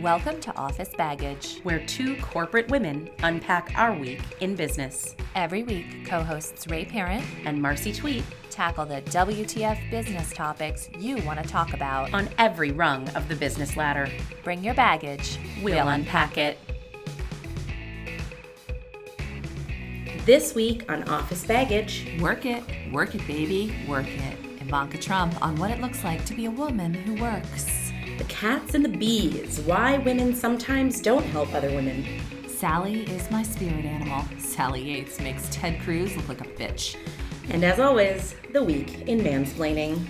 Welcome to Office Baggage. where two corporate women unpack our week in business. Every week, co hosts Ray Parent And Marcy Tweet tackle the WTF business topics you want to talk about. on every rung of the business ladder. Bring your baggage. We'll unpack it. This week on Office Baggage, Work it, work it, baby, work it. Ivanka Trump on what it looks like to be a woman who works. The cats and the bees, why women sometimes don't help other women. Sally is my spirit animal. Sally Yates makes Ted Cruz look like a bitch. And as always, the week in mansplaining.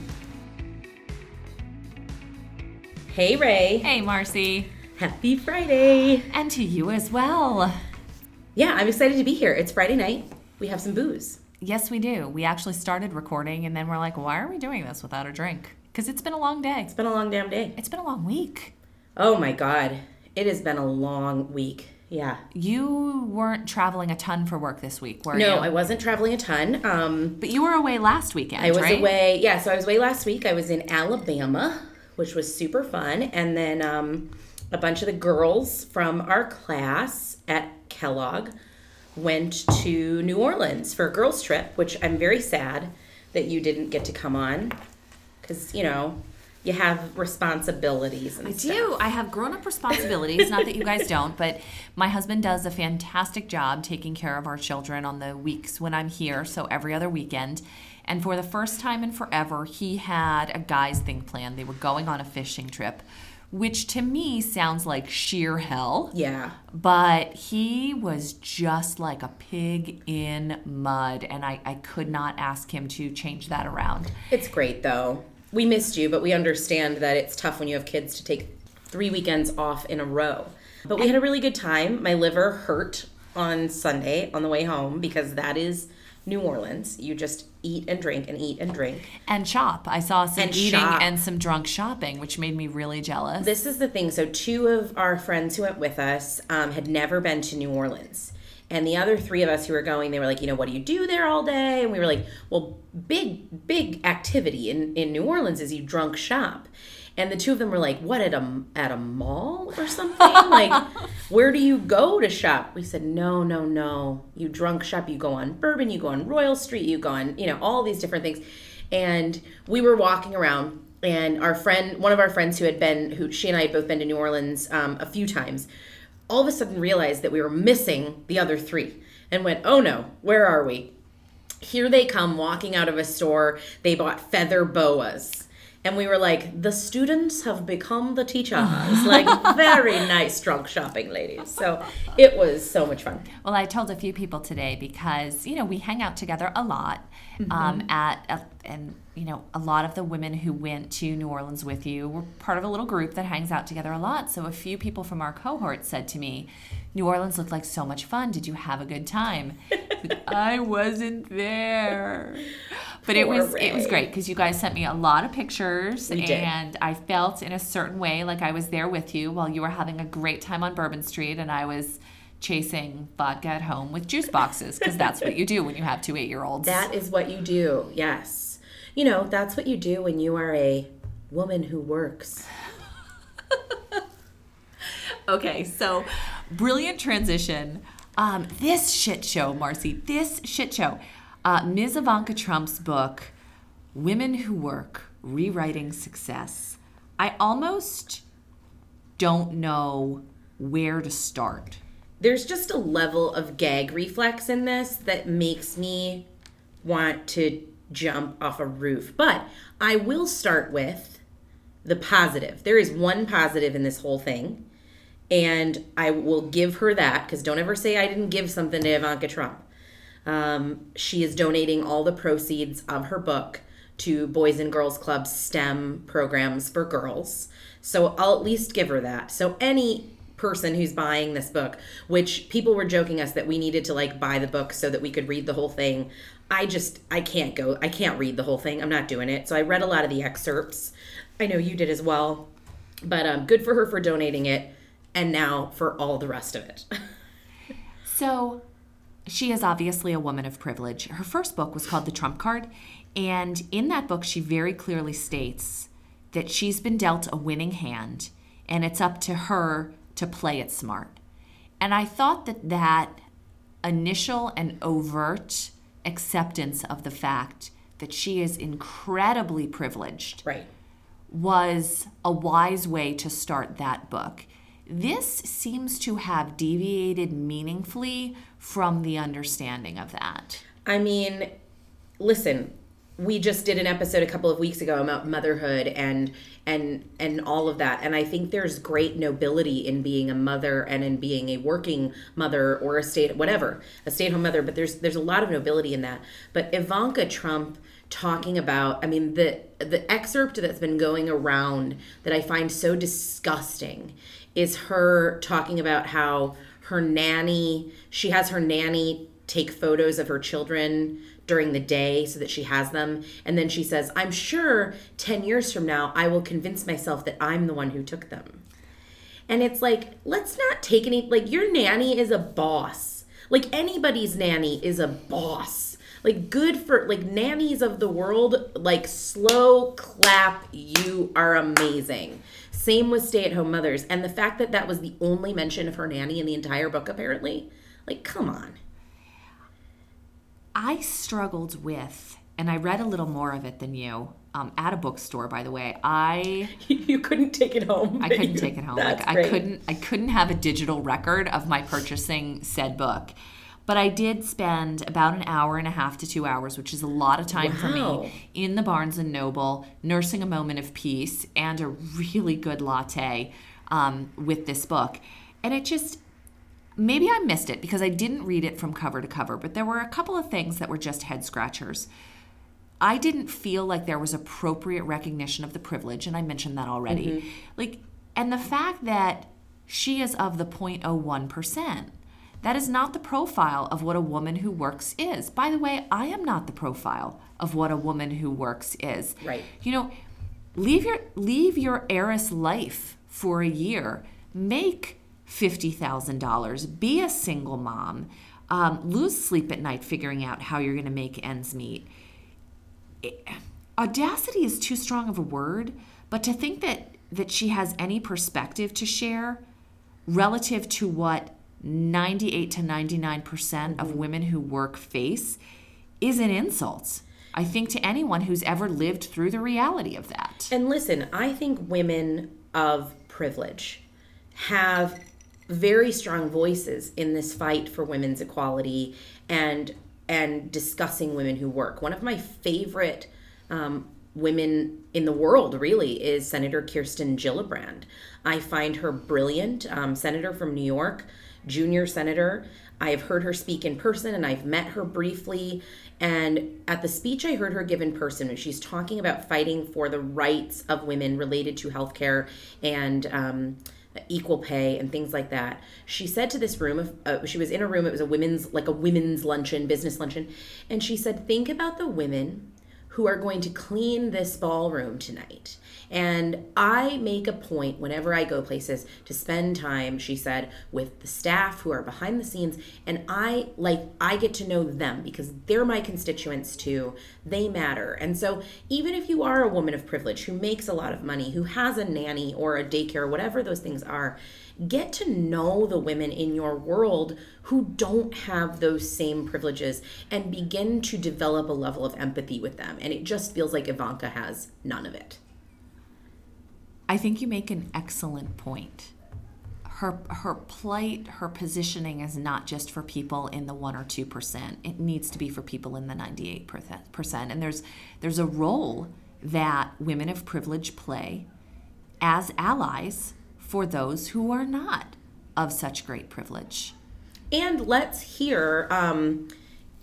Hey Ray, Hey, Marcy. happy Friday. And to you as well. Yeah, I'm excited to be here. It's Friday night. We have some booze. Yes, we do. We actually started recording and then we're like, why are we doing this without a drink? Because it's been a long day. It's been a long damn day. It's been a long week. Oh my god. It has been a long week. Yeah. You weren't traveling a ton for work this week, were you? No, I wasn't traveling a ton. Um But you were away last weekend, I was right? away. Yeah, so I was away last week. I was in Alabama, which was super fun. And then um, a bunch of the girls from our class at Kellogg went to New Orleans for a girls' trip, which I'm very sad that you didn't get to come on because, you know, you have responsibilities and I stuff. do. I have grown up responsibilities. Not that you guys don't, but my husband does a fantastic job taking care of our children on the weeks when I'm here, so every other weekend. And for the first time in forever, he had a guys' thing planned. They were going on a fishing trip, which to me sounds like sheer hell. Yeah. But he was just like a pig in mud, and I, I could not ask him to change that around. It's great though. We missed you, but we understand that it's tough when you have kids to take three weekends off in a row. But we had a really good time. My liver hurt on Sunday on the way home because that is New Orleans. You just eat and drink and eat and drink. And shop. I saw some And eating shop. and some drunk shopping, which made me really jealous. This is the thing. So, two of our friends who went with us um, had never been to New Orleans. And the other three of us who were going, they were like, you know, what do you do there all day? And we were like, well, big, big activity in, in New Orleans is you drunk shop. And the two of them were like, what, at a, at a mall or something? like, where do you go to shop? We said, no, no, no. You drunk shop. You go on Bourbon, you go on Royal Street, you go on, you know, all these different things. And we were walking around and our friend one of our friends who had been who she and i had both been to new orleans um, a few times all of a sudden realized that we were missing the other three and went oh no where are we? Here they come walking out of a store. They bought feather boas and we were like the students have become the teachers like very nice drunk shopping ladies so it was so much fun well, I told a few people today because, you know, we hang out together a lot Mm-hmm. um, at, a, and, you know, a lot of the women who went to New Orleans with you were part of a little group that hangs out together a lot. So a few people from our cohort said to me, New Orleans looked like so much fun. Did you have a good time? I wasn't there. But it Poor was it was great because you guys sent me a lot of pictures and I felt in a certain way like I was there with you while you were having a great time on Bourbon Street and I was chasing vodka at home with juice boxes because that's what you do when you have two eight year olds. That is what you do, yes. You know, that's what you do when you are a woman who works. Okay, so brilliant transition. Um, this shit show, Marcy, this shit show. Uh, Ms. Ivanka Trump's book, Women Who Work Rewriting Success. I almost don't know where to start. There's just a level of gag reflex in this that makes me want to jump off a roof. But I will start with the positive. There is one positive in this whole thing, and I will give her that because don't ever say I didn't give something to Ivanka Trump. Um, she is donating all the proceeds of her book to Boys and Girls Club STEM programs for girls. So I'll at least give her that. So any person who's buying this book, which people were joking us that we needed to like buy the book so that we could read the whole thing. I just I can't go. I can't read the whole thing. I'm not doing it. So I read a lot of the excerpts. I know you did as well. But um, good for her for donating it, and now for all the rest of it. So, she is obviously a woman of privilege. Her first book was called The Trump Card, and in that book, she very clearly states that she's been dealt a winning hand and it's up to her to play it smart. And I thought that that initial and overt acceptance of the fact that she is incredibly privileged Right. was a wise way to start that book. This seems to have deviated meaningfully from the understanding of that. I mean, listen, we just did an episode a couple of weeks ago about motherhood and and and all of that and i think there's great nobility in being a mother and in being a working mother or a state whatever a stay-at-home mother but there's there's a lot of nobility in that but ivanka trump talking about i mean the the excerpt that's been going around that i find so disgusting is her talking about how her nanny she has her nanny take photos of her children during the day so that she has them. And then she says, I'm sure 10 years from now, I will convince myself that I'm the one who took them. And it's like, let's not take any, like, your nanny is a boss. Like, anybody's nanny is a boss. Like, good for, like, nannies of the world, like, slow clap, you are amazing. Same with stay at home mothers. And the fact that that was the only mention of her nanny in the entire book, apparently, like, come on. I struggled with, and I read a little more of it than you um, at a bookstore. By the way, I you couldn't take it home. I couldn't take it home. Like I couldn't I couldn't have a digital record of my purchasing said book. But I did spend about an hour and a half to two hours, which is a lot of time wow. for me, in the Barnes and Noble, nursing a moment of peace and a really good latte um, with this book. And it just maybe I missed it because I didn't read it from cover to cover, but there were a couple of things that were just head scratchers. I didn't feel like there was appropriate recognition of the privilege, and I mentioned that already. Mm-hmm. Like, and the fact that she is of the 0.01%. That is not the profile of what a woman who works is. By the way, I am not the profile of what a woman who works is. Right. You know, leave your leave your heiress life for a year. Make $50,000, be a single mom, um, lose sleep at night figuring out how you're going to make ends meet. It, audacity is too strong of a word, but to think that that she has any perspective to share relative to what 98 to 99% of mm-hmm. women who work face is an insult. I think to anyone who's ever lived through the reality of that. And listen, I think women of privilege have very strong voices in this fight for women's equality and and discussing women who work. One of my favorite um, women in the world really is Senator Kirsten Gillibrand. I find her brilliant. Um, senator from New York, junior senator. I have heard her speak in person and I've met her briefly. And at the speech I heard her give in person, she's talking about fighting for the rights of women related to healthcare and um, equal pay and things like that. She said to this room, uh, she was in a room, it was a women's, like a women's luncheon, business luncheon, and she said, Think about the women who are going to clean this ballroom tonight. And I make a point whenever I go places to spend time, she said, with the staff who are behind the scenes. And I like, I get to know them because they're my constituents too. They matter. And so even if you are a woman of privilege who makes a lot of money, who has a nanny or a daycare, whatever those things are, get to know the women in your world who don't have those same privileges and begin to develop a level of empathy with them. And it just feels like Ivanka has none of it. I think you make an excellent point. Her her plight, her positioning is not just for people in the one or two percent. It needs to be for people in the ninety eight percent. And there's there's a role that women of privilege play as allies for those who are not of such great privilege. And let's hear. Um,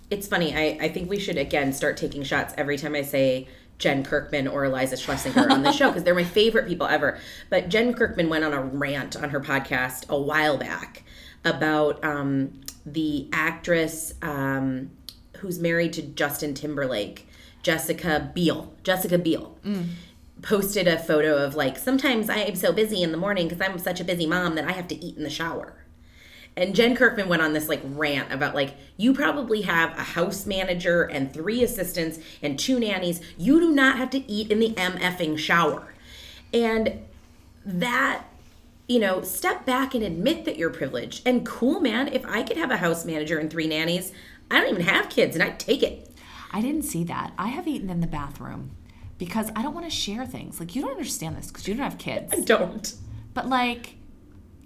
it's funny. I, I think we should again start taking shots every time I say Jen Kirkman or Eliza Schlesinger on the show because they're my favorite people ever. But Jen Kirkman went on a rant on her podcast a while back about um, the actress um, who's married to Justin Timberlake, Jessica Biel. Jessica Biel. Mm. Posted a photo of like, sometimes I am so busy in the morning because I'm such a busy mom that I have to eat in the shower and Jen Kirkman went on this like rant about like you probably have a house manager and three assistants and two nannies. You do not have to eat in the MFing shower. And that you know, step back and admit that you're privileged. And cool, man, if I could have a house manager and three nannies, I don't even have kids and I'd take it. I didn't see that. I have eaten in the bathroom because I don't want to share things. Like, you don't understand this because you don't have kids. I don't. But, like,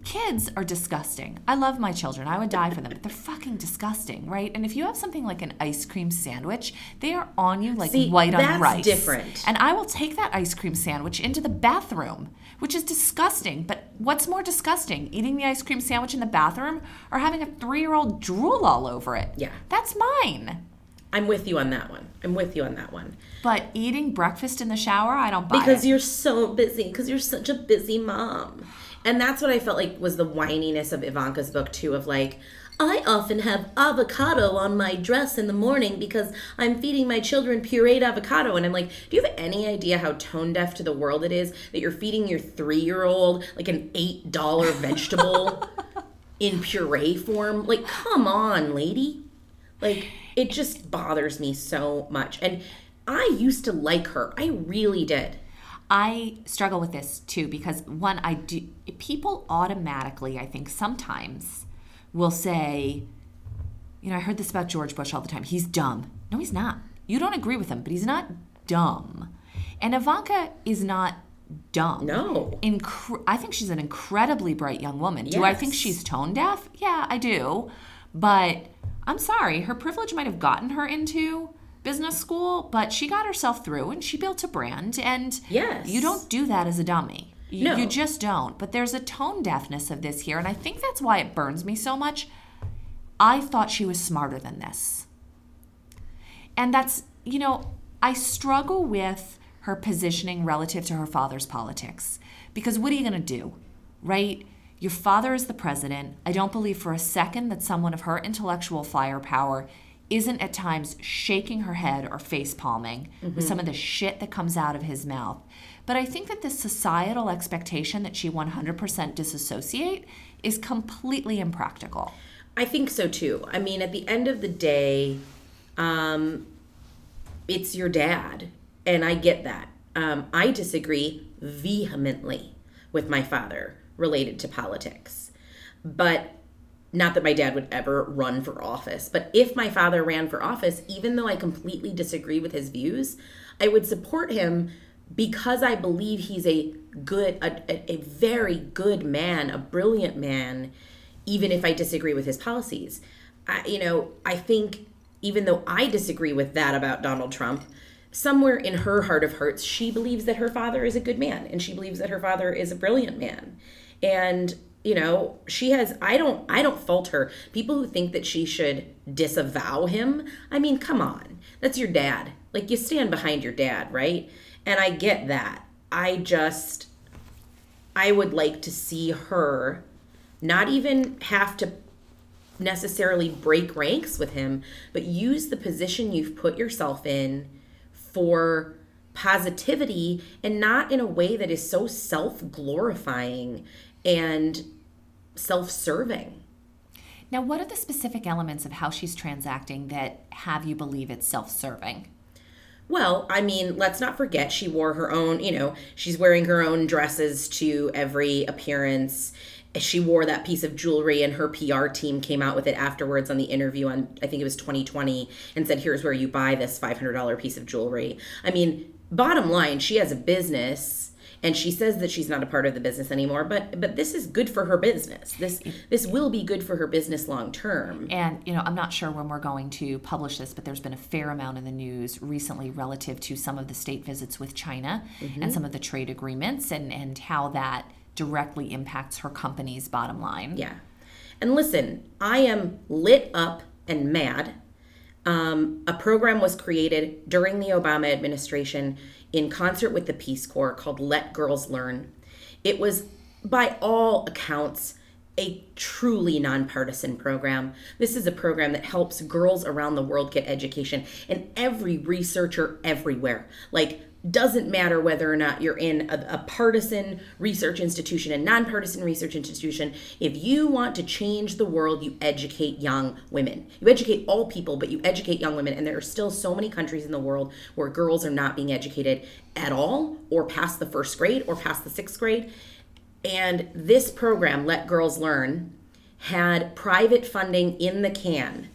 kids are disgusting. I love my children. I would die for them, but they're fucking disgusting, right? And if you have something like an ice cream sandwich, they are on you like See, white on that's rice. different. And I will take that ice cream sandwich into the bathroom, which is disgusting. But what's more disgusting, eating the ice cream sandwich in the bathroom or having a three year old drool all over it? Yeah. That's mine. I'm with you on that one. I'm with you on that one. But eating breakfast in the shower, I don't buy Because it. you're so busy, because you're such a busy mom. And that's what I felt like was the whininess of Ivanka's book, too, of like, I often have avocado on my dress in the morning because I'm feeding my children pureed avocado. And I'm like, do you have any idea how tone deaf to the world it is that you're feeding your three year old like an $8 vegetable in puree form? Like, come on, lady. Like, it just bothers me so much. And I used to like her. I really did. I struggle with this too because one, I do people automatically, I think sometimes will say, you know, I heard this about George Bush all the time. He's dumb. No, he's not. You don't agree with him, but he's not dumb. And Ivanka is not dumb. No. Incre- I think she's an incredibly bright young woman. Do I think she's tone deaf? Yeah, I do. But I'm sorry, her privilege might have gotten her into business school, but she got herself through and she built a brand. And Yes. you don't do that as a dummy. You, No. you just don't. But there's a tone deafness of this here. And I think that's why it burns me so much. I thought she was smarter than this. And that's, you know, I struggle with her positioning relative to her father's politics. Because what are you going to do? Right? Your father is the president. I don't believe for a second that someone of her intellectual firepower isn't at times shaking her head or face palming with some of the shit that comes out of his mouth. But I think that this societal expectation that she 100% disassociate is completely impractical. I think so too. I mean, at the end of the day, um, it's your dad, and I get that. Um, I disagree vehemently with my father related to politics, but not that my dad would ever run for office. But if my father ran for office, even though I completely disagree with his views, I would support him because I believe he's a good, a, a, very good man, a brilliant man, even if I disagree with his policies. I, you know, I think even though I disagree with that about Donald Trump, somewhere in her heart of hearts, she believes that her father is a good man and she believes that her father is a brilliant man. And you know, she has I don't I don't fault her. People who think that she should disavow him, I mean, come on. That's your dad. Like you stand behind your dad, right? And I get that. I just I would like to see her not even have to necessarily break ranks with him, but use the position you've put yourself in for positivity and not in a way that is so self glorifying and self serving. Now, what are the specific elements of how she's transacting that have you believe it's self serving? Well, I mean, let's not forget she wore her own, you know, she's wearing her own dresses to every appearance. She wore that piece of jewelry, and her PR team came out with it afterwards on the interview on, I think it was 2020, and said, Here's where you buy this $500 piece of jewelry. I mean, bottom line, she has a business. And she says that she's not a part of the business anymore, but but this is good for her business. This this will be good for her business long term. And, you know, I'm not sure when we're going to publish this, but there's been a fair amount in the news recently relative to some of the state visits with China and mm-hmm. some of the trade agreements and, and how that directly impacts her company's bottom line. Yeah. And listen, I am lit up and mad. Um, a program was created during the Obama administration in concert with the Peace Corps called Let Girls Learn. It was, by all accounts, a truly nonpartisan program. This is a program that helps girls around the world get education, and every researcher everywhere, like, doesn't matter whether or not you're in a, a partisan research institution, a nonpartisan research institution. If you want to change the world, you educate young women. You educate all people, but you educate young women. And there are still so many countries in the world where girls are not being educated at all, or past the first grade, or past the sixth grade And this program, Let Girls Learn, had private funding in the can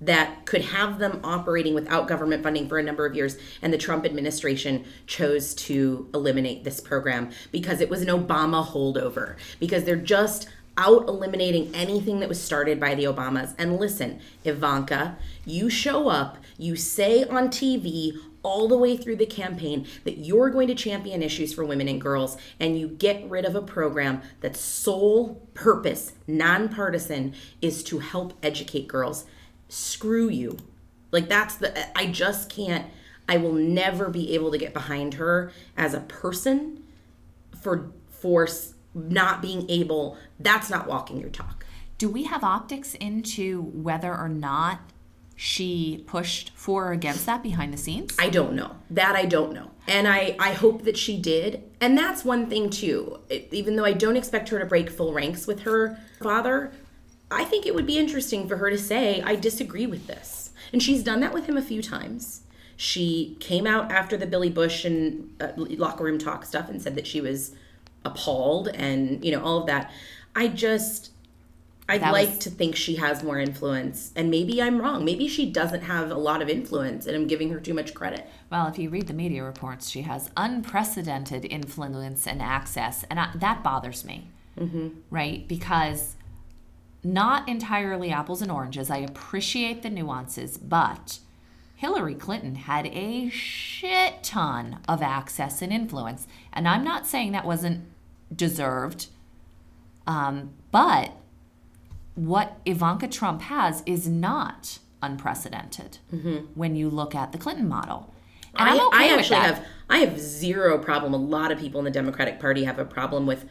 that could have them operating without government funding for a number of years. And the Trump administration chose to eliminate this program because it was an Obama holdover, because they're just out eliminating anything that was started by the Obamas. And listen, Ivanka, you show up, you say on TV all the way through the campaign that you're going to champion issues for women and girls, and you get rid of a program that's sole purpose, nonpartisan, is to help educate girls screw you. Like that's the I just can't I will never be able to get behind her as a person for for not being able that's not walking your talk. Do we have optics into whether or not she pushed for or against that behind the scenes? I don't know. That I don't know. And I, I hope that she did. And that's one thing, too. It, even though I don't expect her to break full ranks with her father, I think it would be interesting for her to say, I disagree with this. And she's done that with him a few times. She came out after the Billy Bush and uh, locker room talk stuff and said that she was appalled and, you know, all of that. I just, I'd that like was... to think she has more influence. And maybe I'm wrong. Maybe she doesn't have a lot of influence and I'm giving her too much credit. Well, if you read the media reports, she has unprecedented influence and access. And I, that bothers me. Mm-hmm. Right? Because not entirely apples and oranges. I appreciate the nuances, but Hillary Clinton had a shit ton of access and influence. And I'm not saying that wasn't deserved, um, but what Ivanka Trump has is not unprecedented mm-hmm. when you look at the Clinton model. And I, am okay I actually have I have zero problem. A lot of people in the Democratic Party have a problem with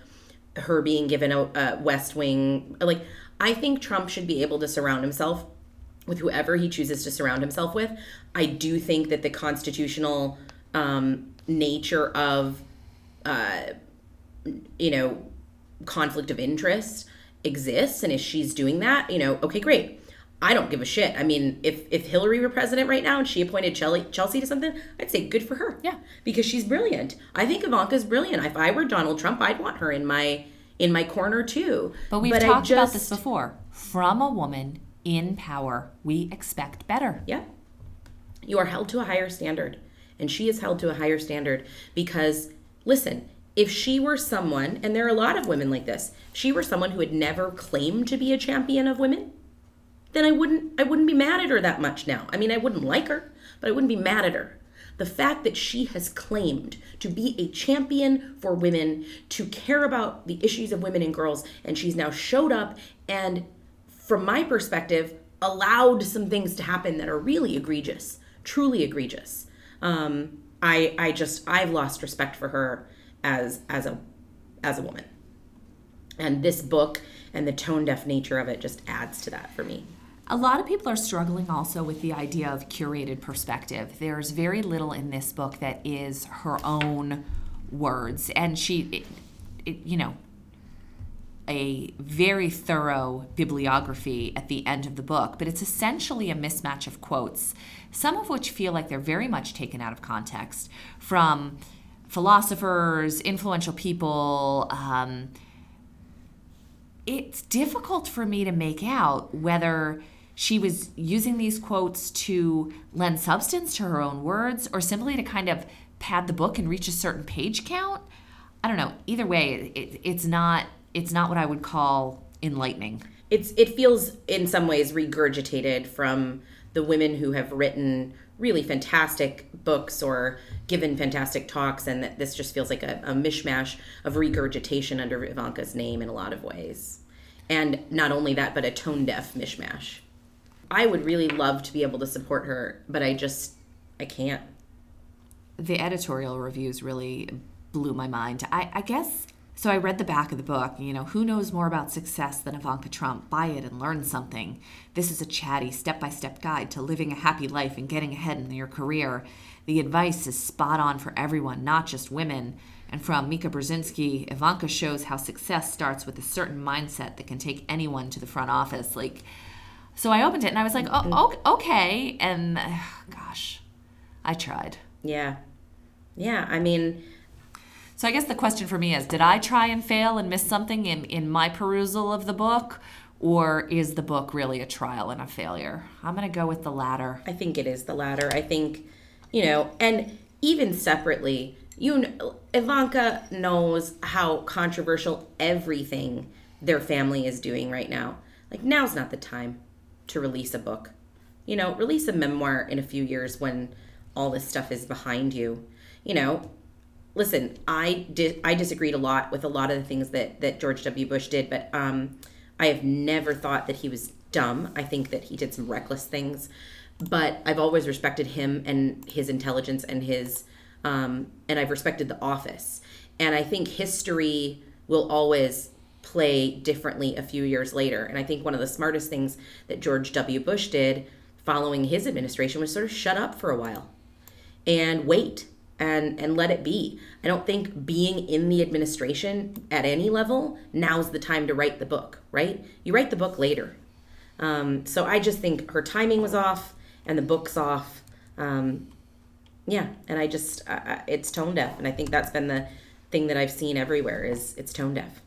her being given a, a West Wing. Like I think Trump should be able to surround himself with whoever he chooses to surround himself with. I do think that the constitutional um, nature of, uh, you know, conflict of interest exists, and if she's doing that, you know, okay, great. I don't give a shit. I mean, if if Hillary were president right now and she appointed Chelsea to something, I'd say good for her. Yeah, because she's brilliant. I think Ivanka's brilliant. If I were Donald Trump, I'd want her in my in my corner too. But we've but talked just, about this before. From a woman in power, we expect better. Yeah. You are held to a higher standard. And she is held to a higher standard because, listen, if she were someone, and there are a lot of women like this, she were someone who had never claimed to be a champion of women, then I wouldn't I wouldn't be mad at her that much now. I mean, I wouldn't like her, but I wouldn't be mad at her the fact that she has claimed to be a champion for women, to care about the issues of women and girls, and she's now showed up and, from my perspective, allowed some things to happen that are really egregious, truly egregious. Um, I I just I've lost respect for her as as a as a woman. And this book and the tone deaf nature of it just adds to that for me. A lot of people are struggling also with the idea of curated perspective. There's very little in this book that is her own words, and she, it, it, you know, a very thorough bibliography at the end of the book, but it's essentially a mismatch of quotes, some of which feel like they're very much taken out of context from philosophers, influential people. Um, it's difficult for me to make out whether she was using these quotes to lend substance to her own words or simply to kind of pad the book and reach a certain page count. I don't know. Either way, it, it's not it's not what I would call enlightening. It's it feels in some ways regurgitated from the women who have written really fantastic books or given fantastic talks and that this just feels like a, a mishmash of regurgitation under Ivanka's name in a lot of ways. And not only that, but a tone deaf mishmash. I would really love to be able to support her, but I just I can't. The editorial reviews really blew my mind. I, I guess so. I read the back of the book. You know, who knows more about success than Ivanka Trump? Buy it and learn something. This is a chatty, step by step guide to living a happy life and getting ahead in your career. The advice is spot on for everyone, not just women. And from Mika Brzezinski, Ivanka shows how success starts with a certain mindset that can take anyone to the front office. Like, so I opened it and I was like, oh, mm-hmm. okay. And gosh, I tried. Yeah. Yeah. I mean, So I guess the question for me is did I try and fail and miss something in, in my perusal of the book? Or is the book really a trial and a failure? I'm going to go with the latter. I think it is the latter. I think, you know, and even separately, you know, Ivanka knows how controversial everything their family is doing right now. Like now's not the time to release a book. You know, release a memoir in a few years when all this stuff is behind you. You know, listen, I did I disagreed a lot with a lot of the things that that George W. Bush did, but um, I have never thought that he was dumb. I think that he did some reckless things, but I've always respected him and his intelligence and his um, and I've respected the office. And I think history will always play differently a few years later. And I think one of the smartest things that George W. Bush did following his administration was sort of shut up for a while and wait and and let it be. I don't think being in the administration at any level now's the time to write the book, right? You write the book later. Um, so I just think her timing was off and the book's off. Um, yeah, and I just uh, it's tone deaf, and I think that's been the thing that I've seen everywhere is it's tone deaf.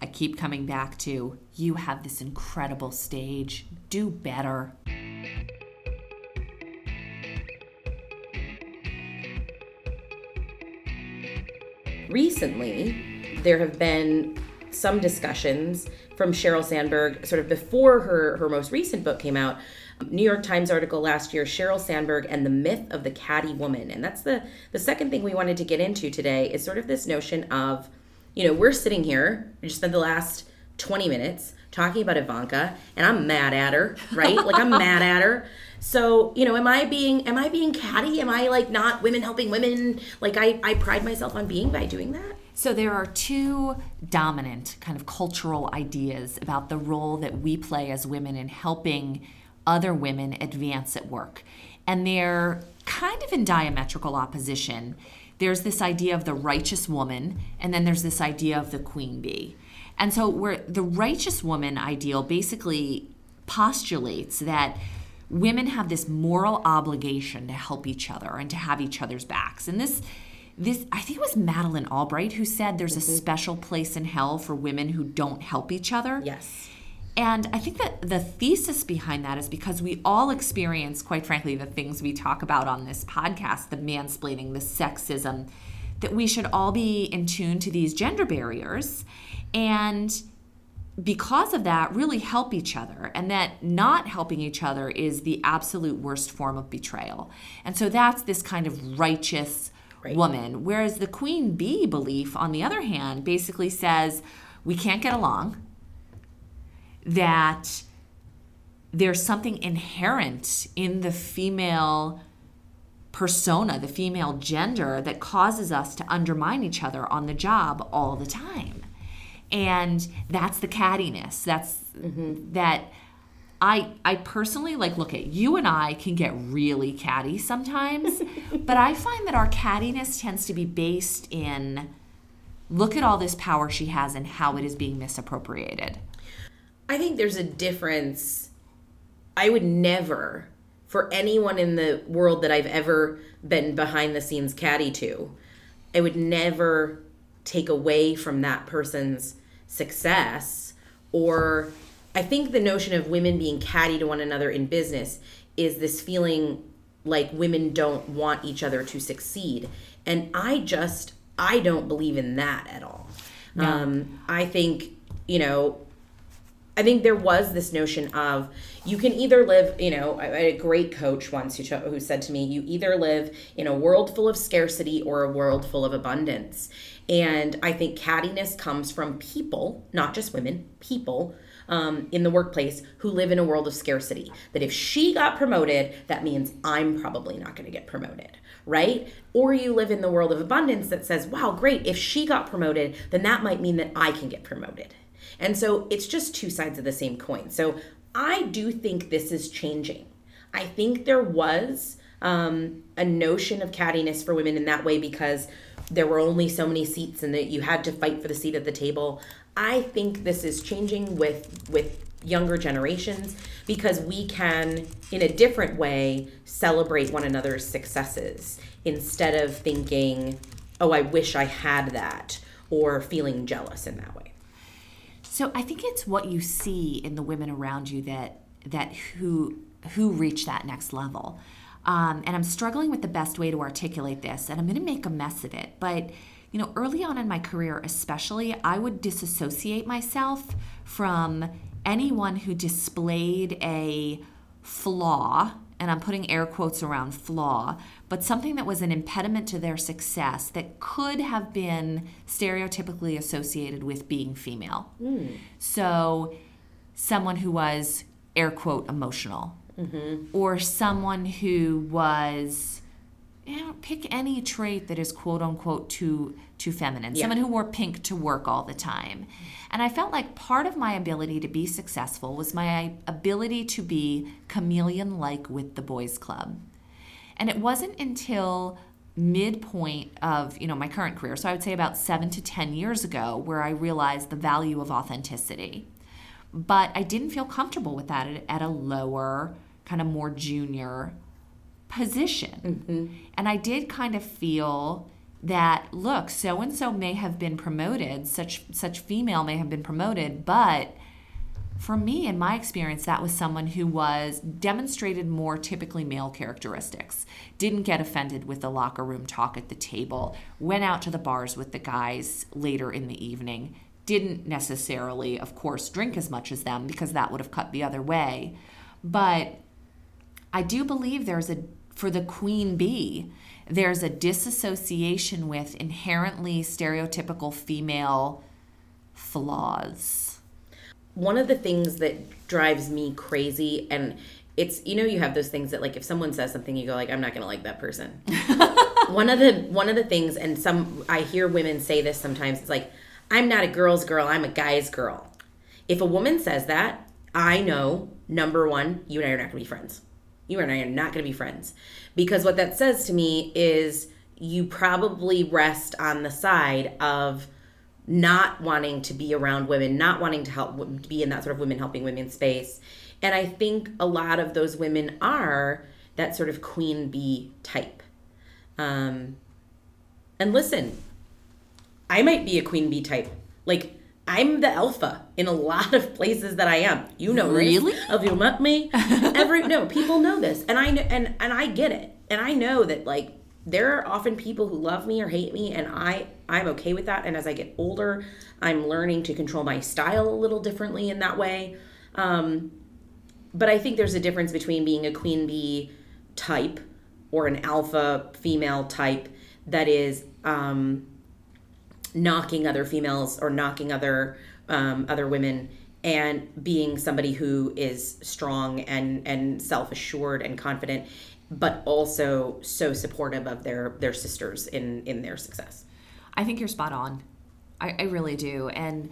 I keep coming back to you have this incredible stage. Do better. recently there have been some discussions from Sheryl Sandberg, sort of before her, her most recent book came out. New York Times article last year, Sheryl Sandberg and the myth of the catty woman. And that's the, the second thing we wanted to get into today is sort of this notion of, you know, we're sitting here, we just spent the last 20 minutes talking about Ivanka, and I'm mad at her, right? like I'm mad at her. So, you know, am I being am I being catty? Am I like not women helping women? Like I, I pride myself on being by doing that. So there are two dominant kind of cultural ideas about the role that we play as women in helping other women advance at work. And they're kind of in diametrical opposition. There's this idea of the righteous woman, and then there's this idea of the queen bee. And so where the righteous woman ideal basically postulates that women have this moral obligation to help each other and to have each other's backs. And this this I think it was Madeleine Albright who said there's mm-hmm. a special place in hell for women who don't help each other. Yes. And I think that the thesis behind that is because we all experience, quite frankly, the things we talk about on this podcast the mansplaining, the sexism that we should all be in tune to these gender barriers. And because of that really help each other. And that not helping each other is the absolute worst form of betrayal. And so that's this kind of righteous right. woman. Whereas the queen bee belief on the other hand basically says we can't get along that there's something inherent in the female persona the female gender that causes us to undermine each other on the job all the time and that's the cattiness that's mm-hmm. that I I personally like look at you and I can get really catty sometimes, but I find that our cattiness tends to be based in look at all this power she has and how it is being misappropriated. I think there's a difference. I would never for anyone in the world that I've ever been behind the scenes catty to, I would never take away from that person's success or I think the notion of women being catty to one another in business is this feeling like women don't want each other to succeed. And I just I don't believe in that at all. No. Um, I think, you know, I think there was this notion of you can either live, you know, I had a great coach once who, who said to me, you either live in a world full of scarcity or a world full of abundance. And I think cattiness comes from people, not just women, people um, in the workplace who live in a world of scarcity. That if she got promoted, that means I'm probably not going to get promoted, right? Or you live in the world of abundance that says, wow, great, if she got promoted, then that might mean that I can get promoted. And so it's just two sides of the same coin. So I do think this is changing. I think there was um, a notion of cattiness for women in that way because there were only so many seats and that you had to fight for the seat at the table. I think this is changing with with younger generations because we can in a different way celebrate one another's successes instead of thinking oh, I wish I had that, or feeling jealous in that way. So I think it's what you see in the women around you that that who who reach that next level. Um, and I'm struggling with the best way to articulate this, and I'm going to make a mess of it. But you know, early on in my career, especially, I would disassociate myself from anyone who displayed a flaw, and I'm putting air quotes around flaw, but something that was an impediment to their success that could have been stereotypically associated with being female. Mm. So, someone who was air quote emotional, mm-hmm. or someone who was you know, pick any trait that is quote unquote too too feminine. Yeah. Someone who wore pink to work all the time. And I felt like part of my ability to be successful was my ability to be chameleon like with the boys club. And it wasn't until midpoint of, you know, my current career, so I would say about 7 to 10 years ago where I realized the value of authenticity. But I didn't feel comfortable with that at a lower, kind of more junior position. Mm-hmm. And I did kind of feel that look, so and so may have been promoted, such such female may have been promoted, but for me in my experience that was someone who was demonstrated more typically male characteristics didn't get offended with the locker room talk at the table went out to the bars with the guys later in the evening didn't necessarily of course drink as much as them because that would have cut the other way but i do believe there's a for the queen bee, there's a disassociation with inherently stereotypical female flaws. One of the things that drives me crazy and it's you know you have those things that like if someone says something you go like I'm not going to like that person. one of the one of the things and some I hear women say this sometimes it's like I'm not a girl's girl, I'm a guy's girl. If a woman says that, I know number 1, you and I are not going to be friends you and I are not going to be friends. Because what that says to me is you probably rest on the side of not wanting to be around women, not wanting to help be in that sort of women helping women space. And I think a lot of those women are that sort of queen bee type. Um, and listen, I might be a queen bee type. Like I'm the alpha in a lot of places that I am. You know, really? This. Have you met me? Every no, people know this, and I know, and and I get it, and I know that like there are often people who love me or hate me, and I I'm okay with that. And as I get older, I'm learning to control my style a little differently in that way. Um, but I think there's a difference between being a queen bee type or an alpha female type that is. Um, knocking other females or knocking other um, other women and being somebody who is strong and and self-assured and confident but also so supportive of their their sisters in in their success i think you're spot on i, I really do and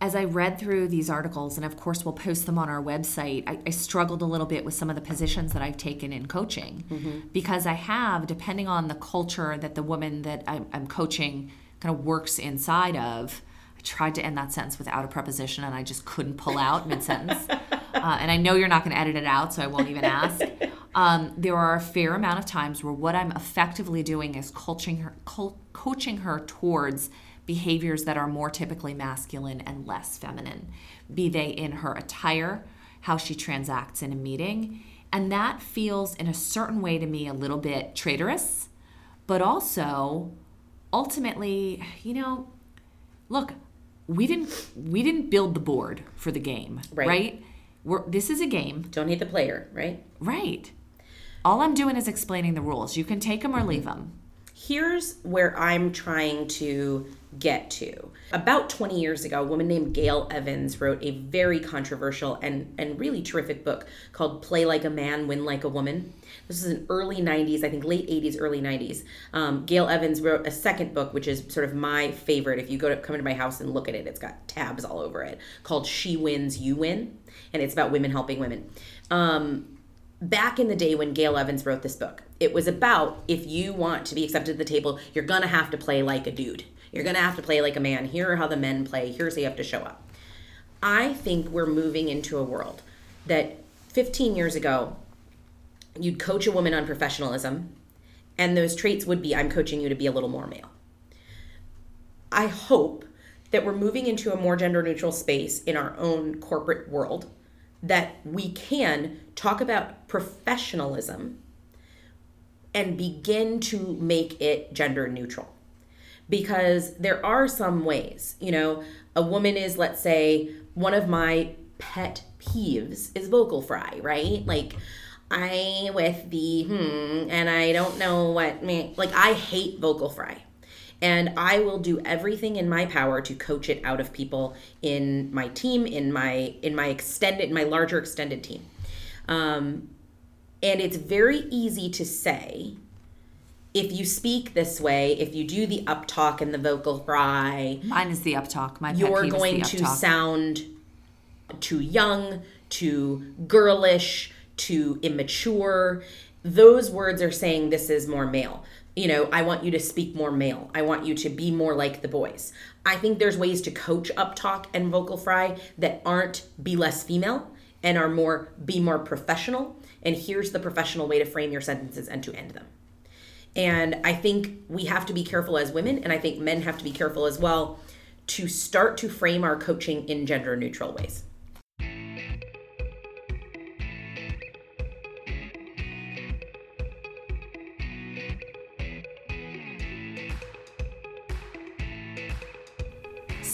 as I read through these articles, and of course we'll post them on our website, I, I struggled a little bit with some of the positions that I've taken in coaching mm-hmm. because I have, depending on the culture that the woman that I'm, I'm coaching kind of works inside of. I tried to end that sentence without a preposition and I just couldn't pull out mid sentence. Uh, and I know you're not going to edit it out, so I won't even ask. Um, there are a fair amount of times where what I'm effectively doing is coaching her, co- coaching her towards behaviors that are more typically masculine and less feminine, be they in her attire, how she transacts in a meeting. And that feels, in a certain way to me, a little bit traitorous, but also ultimately, you know, look, we didn't we didn't build the board for the game, right? right? We're, this is a game. Don't hate the player, right? Right. All I'm doing is explaining the rules. You can take them or leave them. Here's where I'm trying to get to. About 20 years ago, a woman named Gail Evans wrote a very controversial and, and really terrific book called Play Like a Man, Win Like a Woman. This is an early 90s, I think late 80s, early 90s. Um, Gail Evans wrote a second book, which is sort of my favorite. If you go to come into my house and look at it, it's got tabs all over it called She Wins, You Win. And it's about women helping women. Um, back in the day when Gail Evans wrote this book, it was about if you want to be accepted at the table, you're going to have to play like a dude you're going to have to play like a man. Here are how the men play. Here's how you have to show up. I think we're moving into a world that 15 years ago, you'd coach a woman on professionalism And those traits would be I'm coaching you to be a little more male. I hope that we're moving into a more gender neutral space in our own corporate world, that we can talk about professionalism and begin to make it gender neutral. Because there are some ways, you know, a woman is, let's say, one of my pet peeves is vocal fry, right? Like, I with the hmm, and I don't know what me like I hate vocal fry. And I will do everything in my power to coach it out of people in my team, in my in my extended my larger extended team. Um, and it's very easy to say if you speak this way, if you do the up talk and the vocal fry, Mine is the up talk. My you're going to sound too young, too girlish, too immature. Those words are saying this is more male. You know, I want you to speak more male. I want you to be more like the boys. I think there's ways to coach up talk and vocal fry that aren't be less female and are more be more professional. And here's the professional way to frame your sentences and to end them. And I think we have to be careful as women, and I think men have to be careful as well to start to frame our coaching in gender neutral ways.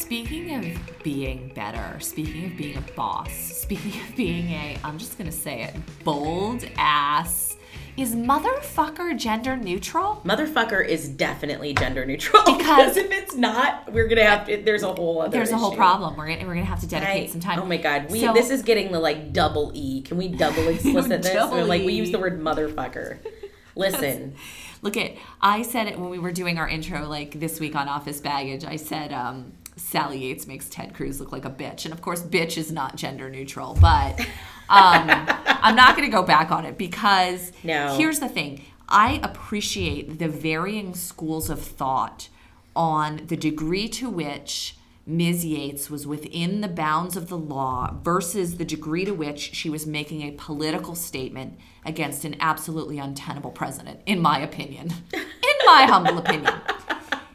Speaking of being better, speaking of being a boss, speaking of being a, I'm just gonna say it, bold ass, is motherfucker gender neutral? Motherfucker is definitely gender neutral Because- if it's not, we're gonna have to. There's a whole other. There's a whole problem. We're gonna, we're gonna have to dedicate I- some time. Oh my god, we So- this is getting the like double E. Can we double explicit this? Double Or, like we use the word motherfucker. Listen, Look at I said it when we were doing our intro like this week on Office Baggage. I said um, Sally Yates makes Ted Cruz look like a bitch, and of course, bitch is not gender neutral. But um, I'm not going to go back on it because No. here's the thing: I appreciate the varying schools of thought on the degree to which Ms. Yates was within the bounds of the law versus the degree to which she was making a political statement against an absolutely untenable president, in my opinion. in my humble opinion.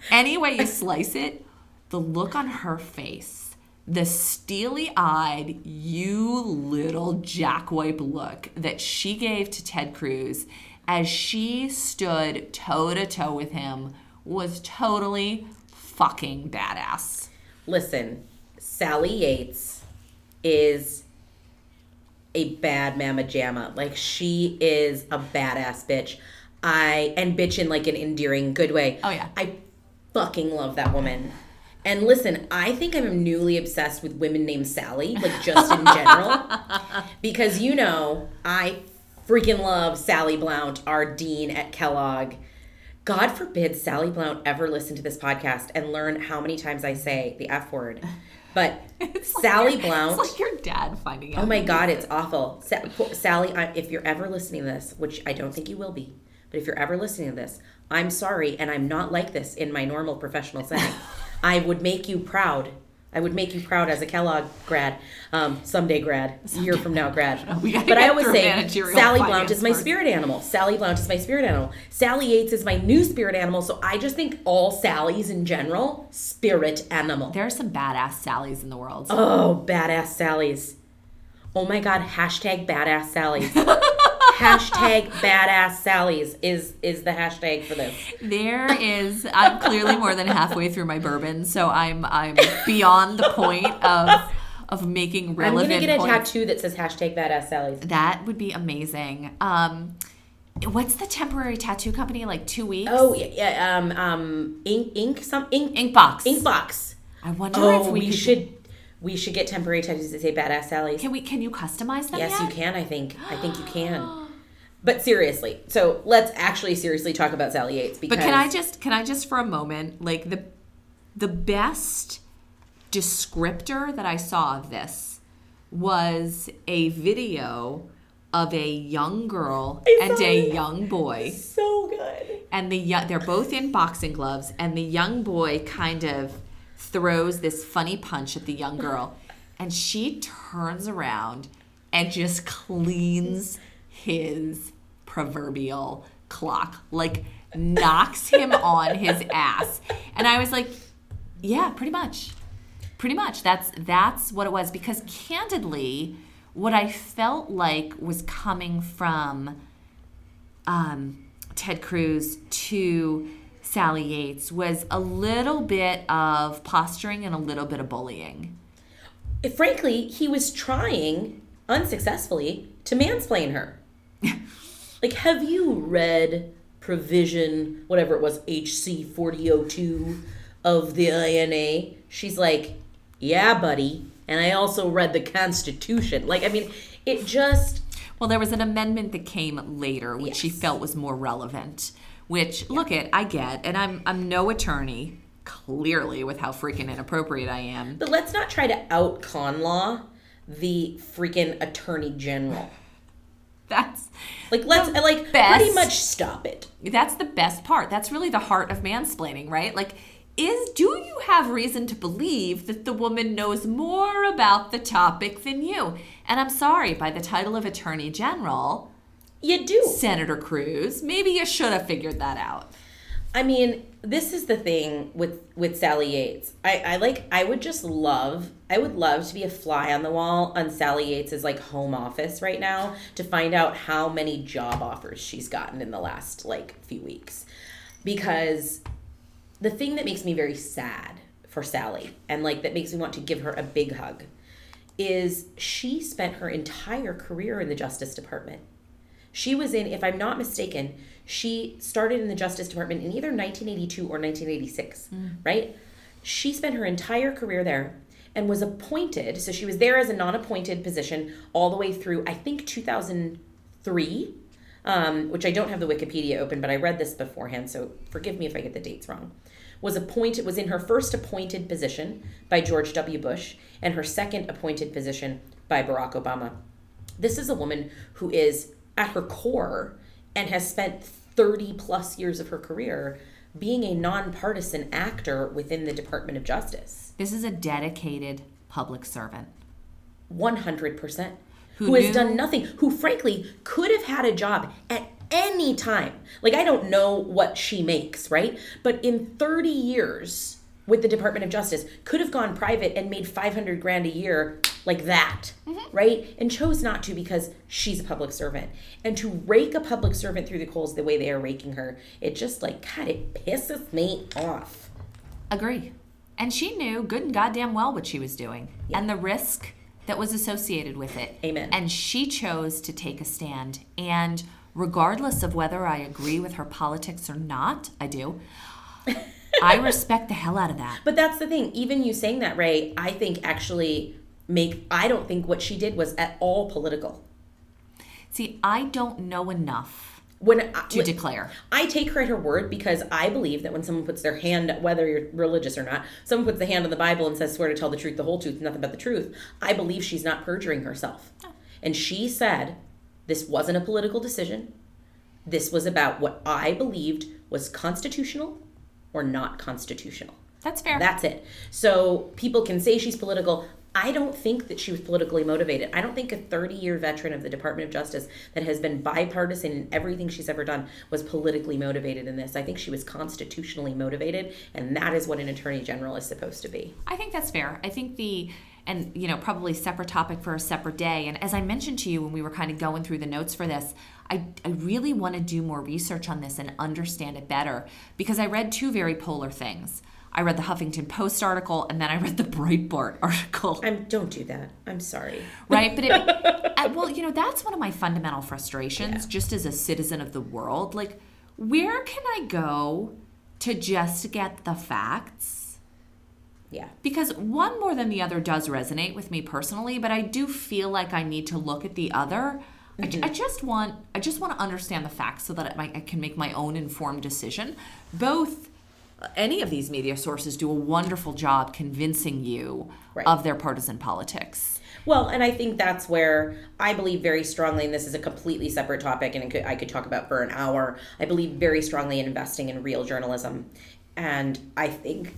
Any way you slice it, the look on her face, the steely eyed, you little jackwipe look that she gave to Ted Cruz as she stood toe to toe with him was totally fucking badass. listen. Sally Yates is a bad mama jamma. Like she is a badass bitch. I and bitch in like an endearing good way. Oh, yeah. I fucking love that woman. And listen, I think I'm newly obsessed with women named Sally, like just in general. because you know, I freaking love Sally Blount, our dean at Kellogg. God forbid Sally Blount ever listen to this podcast and learn how many times I say the F word. But Sally Blount. It's like your dad finding oh out. Oh my God, it's awful. Sa- Sally, I, if you're ever listening to this, which I don't think you will be, but if you're ever listening to this, I'm sorry, and I'm not like this in my normal professional setting. I would make you proud. I would make you proud as a Kellogg grad, um, someday grad, year from now grad. But I always say Sally Blount is my spirit animal. Sally Blount is my spirit animal. Sally Yates is my new spirit animal. So I just think all Sallys in general, spirit animal. There are some badass Sallys in the world. Oh, badass Sally's. Oh my god, hashtag badass Sally's. hashtag badass Sally's is is the hashtag for this. There is. I'm clearly more than halfway through my bourbon, so I'm I'm beyond the point of of making relevant. I'm gonna get a points. tattoo that says hashtag badass Sally's. That would be amazing. Um, what's the temporary tattoo company? Like two weeks? Oh yeah, yeah um um ink ink some ink Inkbox, ink box. I wonder Oh, if we, we, should we should get temporary tattoos that say badass Sally's. Can we? Can you customize them? Yes, yet? you can. I think. I think you can. But seriously, so let's actually seriously talk about Sally Yates because But can I just can I just for a moment like the the best descriptor that I saw of this was a video of a young girl I and a it. young boy so good. and the young, they're both in boxing gloves and the young boy kind of throws this funny punch at the young girl and she turns around and just cleans his proverbial clock, like knocks him on his ass. And I was like, yeah, pretty much. Pretty much. That's that's what it was because candidly, what I felt like was coming from um, Ted Cruz to Sally Yates was a little bit of posturing and a little bit of bullying. Frankly, he was trying unsuccessfully to mansplain her. like, have you read provision, whatever it was, HC 4002 of the INA? She's like, yeah, buddy. And I also read the Constitution. Like, I mean, it just. Well, there was an amendment that came later, which yes. she felt was more relevant. Which, yeah. look at, I get, and I'm I'm no attorney, clearly with how freaking inappropriate I am. But let's not try to out con law the freaking attorney general. That's like let's like best, pretty much stop it. That's the best part. That's really the heart of mansplaining, right? Like is do you have reason to believe that the woman knows more about the topic than you? And I'm sorry, by the title of Attorney General, you do. Senator Cruz, maybe you should have figured that out. I mean, this is the thing with with Sally Yates. I, I like I would just love I would love to be a fly on the wall on Sally Yates's like home office right now to find out how many job offers she's gotten in the last like few weeks. Because the thing that makes me very sad for Sally and like that makes me want to give her a big hug is she spent her entire career in the Justice Department. She was in, if I'm not mistaken, she started in the Justice Department in either 1982 or 1986, mm. right? She spent her entire career there and was appointed. So she was there as a non appointed position all the way through, I think, 2003, um, which I don't have the Wikipedia open, but I read this beforehand, so forgive me if I get the dates wrong was appointed was in her first appointed position by George W. Bush and her second appointed position by Barack Obama. This is a woman who is at her core and has spent 30 plus years of her career being a nonpartisan actor within the Department of Justice. This is a dedicated public servant. 100%. Who, who has done nothing, who frankly could have had a job at any time. Like, I don't know what she makes, right? But in 30 years with the Department of Justice, could have gone private and made 500 grand a year like that, mm-hmm. right? And chose not to because she's a public servant. And to rake a public servant through the coals the way they are raking her, it just like, God, it pisses me off. Agree. And she knew good and goddamn well what she was doing yeah. and the risk that was associated with it. Amen. And she chose to take a stand. And regardless of whether I agree with her politics or not, I do. I respect the hell out of that. But that's the thing. Even you saying that, Ray, I think actually make I don't think what she did was at all political. See, I don't know enough when I, to when, declare. I take her at her word because I believe that when someone puts their hand, whether you're religious or not, someone puts the hand on the Bible and says, "Swear to tell the truth, the whole truth, nothing but the truth." I believe she's not perjuring herself, oh. and she said this wasn't a political decision. This was about what I believed was constitutional or not constitutional. That's fair. That's it. So people can say she's political. I don't think that she was politically motivated. I don't think a 30 year veteran of the Department of Justice that has been bipartisan in everything she's ever done was politically motivated in this. I think she was constitutionally motivated, and that is what an attorney general is supposed to be. I think that's fair. I think the and you know probably separate topic for a separate day and as i mentioned to you when we were kind of going through the notes for this i, I really want to do more research on this and understand it better because i read two very polar things i read the huffington post article and then i read the breitbart article I'm, don't do that i'm sorry right but it, well you know that's one of my fundamental frustrations yeah. just as a citizen of the world like where can i go to just get the facts yeah. Because one more than the other does resonate with me personally, but I do feel like I need to look at the other. Mm-hmm. I, I, just want I just want to understand the facts so that I, I can make my own informed decision. Both any of these media sources do a wonderful job convincing you right. of their partisan politics. Well, and I think that's where I believe very strongly, and this is a completely separate topic, and could, I could talk about for an hour. I believe very strongly in investing in real journalism, and I think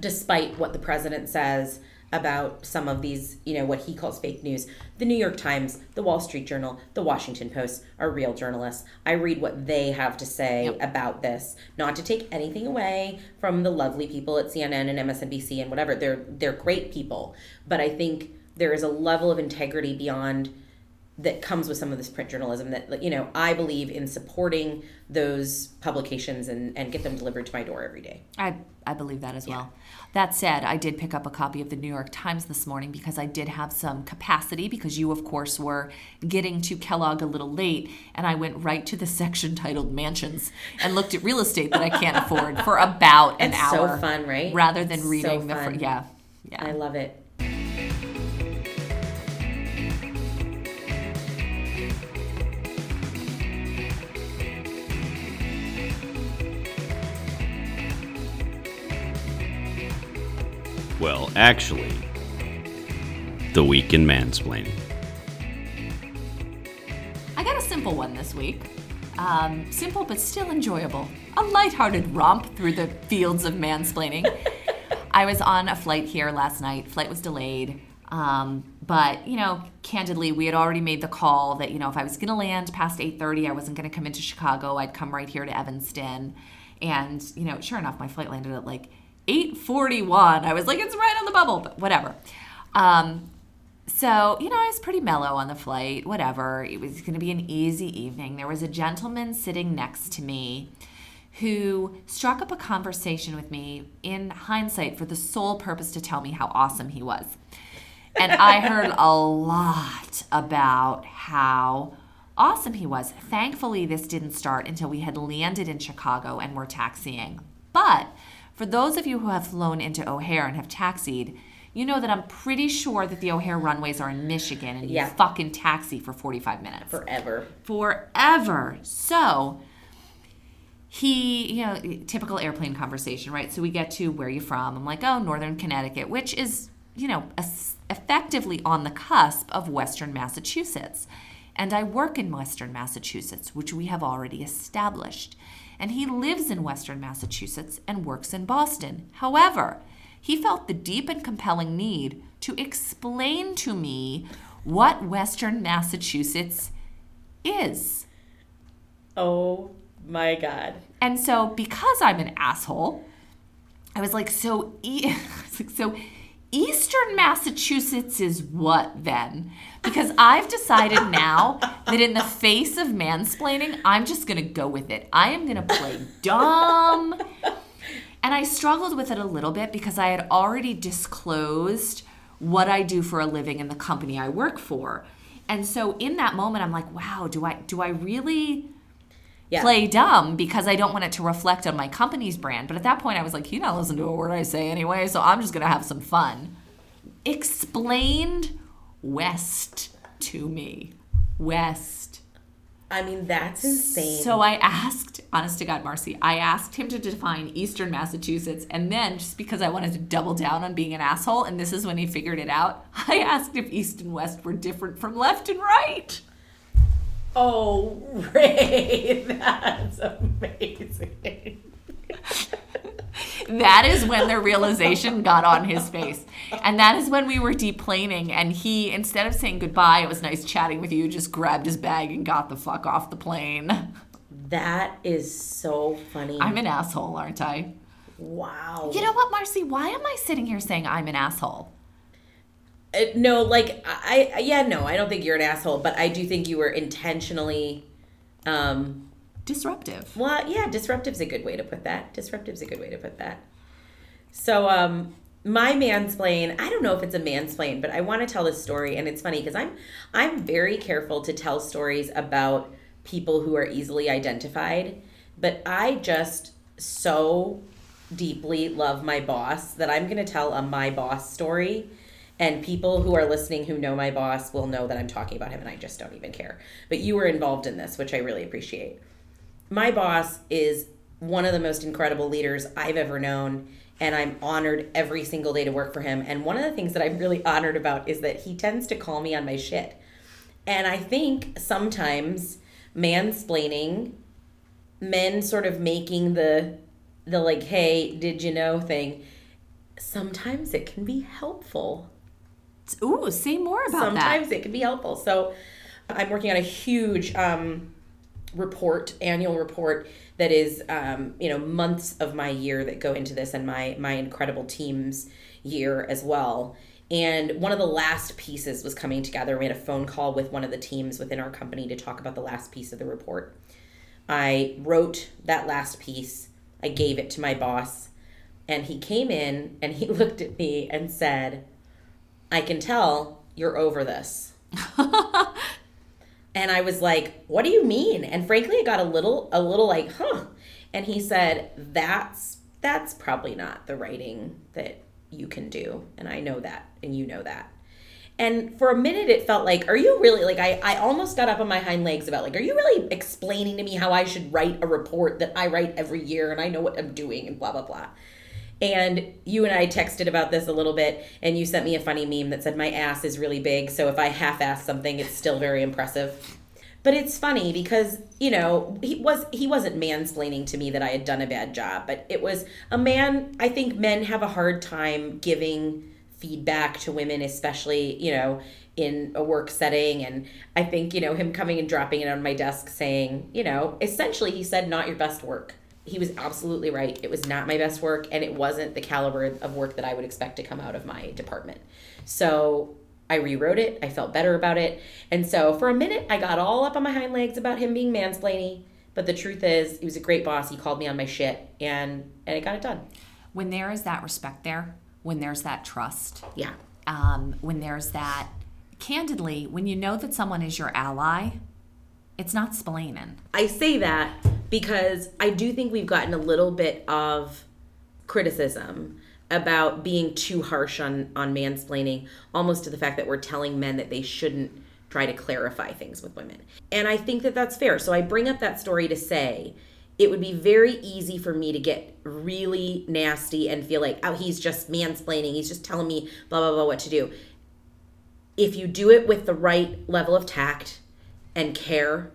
despite what the president says about some of these, you know, what he calls fake news. The New York Times, the Wall Street Journal, the Washington Post are real journalists. I read what they have to say Yep. about this, not to take anything away from the lovely people at CNN and MSNBC and whatever. They're they're great people, but I think there is a level of integrity beyond that comes with some of this print journalism that you know i believe in supporting those publications and, and get them delivered to my door every day I, I believe that as well. That said, I did pick up a copy of the New York Times this morning because I did have some capacity because you, of course, were getting to Kellogg a little late. And I went right to the section titled Mansions and looked at real estate that I can't afford for about an It's so hour. fun, right? Rather than So reading the. Fr- yeah. Yeah. i love it Well, actually, the week in mansplaining. I got a simple one this week. Um, simple but still enjoyable. A lighthearted romp through the fields of mansplaining. I was on a flight here last night. Flight was delayed. Um, but, you know, candidly, we had already made the call that, you know, if I was going to land past 8.30, I wasn't going to come into Chicago. I'd come right here to Evanston. And, you know, sure enough, my flight landed at like 8.41. I was like, it's right on the bubble, but whatever. Um, so, you know, I was pretty mellow on the flight, whatever. It was going to be an easy evening. There was a gentleman sitting next to me who struck up a conversation with me in hindsight for the sole purpose to tell me how awesome he was. And I heard a lot about how awesome he was. Thankfully, this didn't start until we had landed in Chicago and were taxiing. But for those of you who have flown into O'Hare and have taxied, you know that I'm pretty sure that the O'Hare runways are in Michigan and you fucking taxi for 45 minutes forever forever. So he, you know, typical airplane conversation, right? So we get to where you from. I'm like, oh, Northern Connecticut, which is, you know, effectively on the cusp of Western Massachusetts. And I work in Western Massachusetts, which we have already established. And he lives in Western Massachusetts and works in Boston. However, he felt the deep and compelling need to explain to me what Western Massachusetts is. oh my god And so, because I'm an asshole, I was like, so, e- I was like, so Eastern Massachusetts is what then? Because I've decided now that in the face of mansplaining, I'm just going to go with it. I am going to play dumb. And I struggled with it a little bit because I had already disclosed what I do for a living in the company I work for. And so in that moment I'm like, wow, do I do I really yeah play dumb because I don't want it to reflect on my company's brand. But at that point, I was like, you don't listen to a word I say anyway, so I'm just gonna have some fun. Explained West to me. West. i mean that's insane So I asked, honest to God, Marcy, I asked him to define Eastern Massachusetts, and then just because I wanted to double down on being an asshole, and this is when he figured it out, I asked if East and West were different from left and right. Oh ray that's amazing that is when the realization got on his face. And that is when we were deplaning. And he, instead of saying goodbye, it was nice chatting with you, just grabbed his bag and got the fuck off the plane. that is so funny I'm an asshole, aren't I? wow You know what, Marcy? Why am I sitting here saying I'm an asshole? Uh, no, like I, I, yeah, no, I don't think you're an asshole, but I do think you were intentionally, um, Disruptive. well, yeah, disruptive's a good way to put that. Disruptive's a good way to put that. So, um, my mansplain, I don't know if it's a mansplain, but I want to tell this story, and it's funny because I'm, I'm very careful to tell stories about people who are easily identified, but I just so deeply love my boss that I'm going to tell a my boss story. And people who are listening who know my boss will know that I'm talking about him and I just don't even care. But you were involved in this, which I really appreciate. My boss is one of the most incredible leaders I've ever known. And I'm honored every single day to work for him. And one of the things that I'm really honored about is that he tends to call me on my shit. And I think sometimes mansplaining, men sort of making the the like, hey, did you know thing sometimes it can be helpful. Ooh, say more about sometimes that. Sometimes it can be helpful. So I'm working on a huge um, report, annual report that is, um, you know, months of my year that go into this and my my incredible team's year as well. And one of the last pieces was coming together. We had a phone call with one of the teams within our company to talk about the last piece of the report. I wrote that last piece. I gave it to my boss, and he came in and he looked at me and said, I can tell you're over this. and I was like, "What do you mean?" And frankly, I got a little a little like, "Huh." And he said, "That's that's probably not the writing that you can do." And I know that, and you know that. And for a minute it felt like, "Are you really like I I almost got up on my hind legs about like, "Are you really explaining to me how I should write a report that I write every year and I know what I'm doing and blah blah blah." And you and I texted about this a little bit, and you sent me a funny meme that said, My ass is really big, so if I half ass something, it's still very impressive. But it's funny because, you know, he was he wasn't mansplaining to me that I had done a bad job, but it was a man I think men have a hard time giving feedback to women, especially, you know, in a work setting. And I think, you know, him coming and dropping it on my desk saying, you know, essentially he said, not your best work he was absolutely right. It was not my best work, and it wasn't the caliber of work that I would expect to come out of my department. So I rewrote it. I felt better about it. And so for a minute, I got all up on my hind legs about him being mansplaining. But the truth is, he was a great boss. He called me on my shit, and and I got it done. When there is that respect there, when there's that trust, Yeah. um, when there's that, candidly, when you know that someone is your ally, it's not splaining. I say that because I do think we've gotten a little bit of criticism about being too harsh on on mansplaining, almost to the fact that we're telling men that they shouldn't try to clarify things with women. And I think that that's fair. So I bring up that story to say it would be very easy for me to get really nasty and feel like, oh, he's just mansplaining. He's just telling me blah, blah, blah, what to do. If you do it with the right level of tact and care,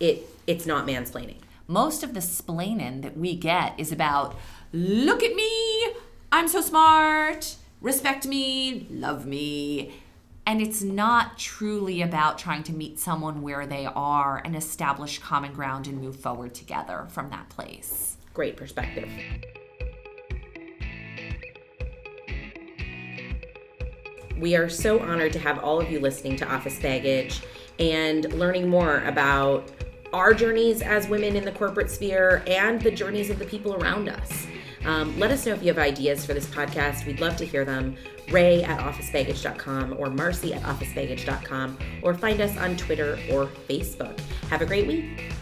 it it's not mansplaining. Most of the splaining that we get is about, look at me, I'm so smart, respect me, love me. And it's not truly about trying to meet someone where they are and establish common ground and move forward together from that place. Great perspective. We are so honored to have all of you listening to Office Baggage and learning more about our journeys as women in the corporate sphere and the journeys of the people around us. Um, let us know if you have ideas for this podcast. We'd love to hear them. Ray at officebaggage.com or Marcy at officebaggage.com or find us on Twitter or Facebook. Have a great week.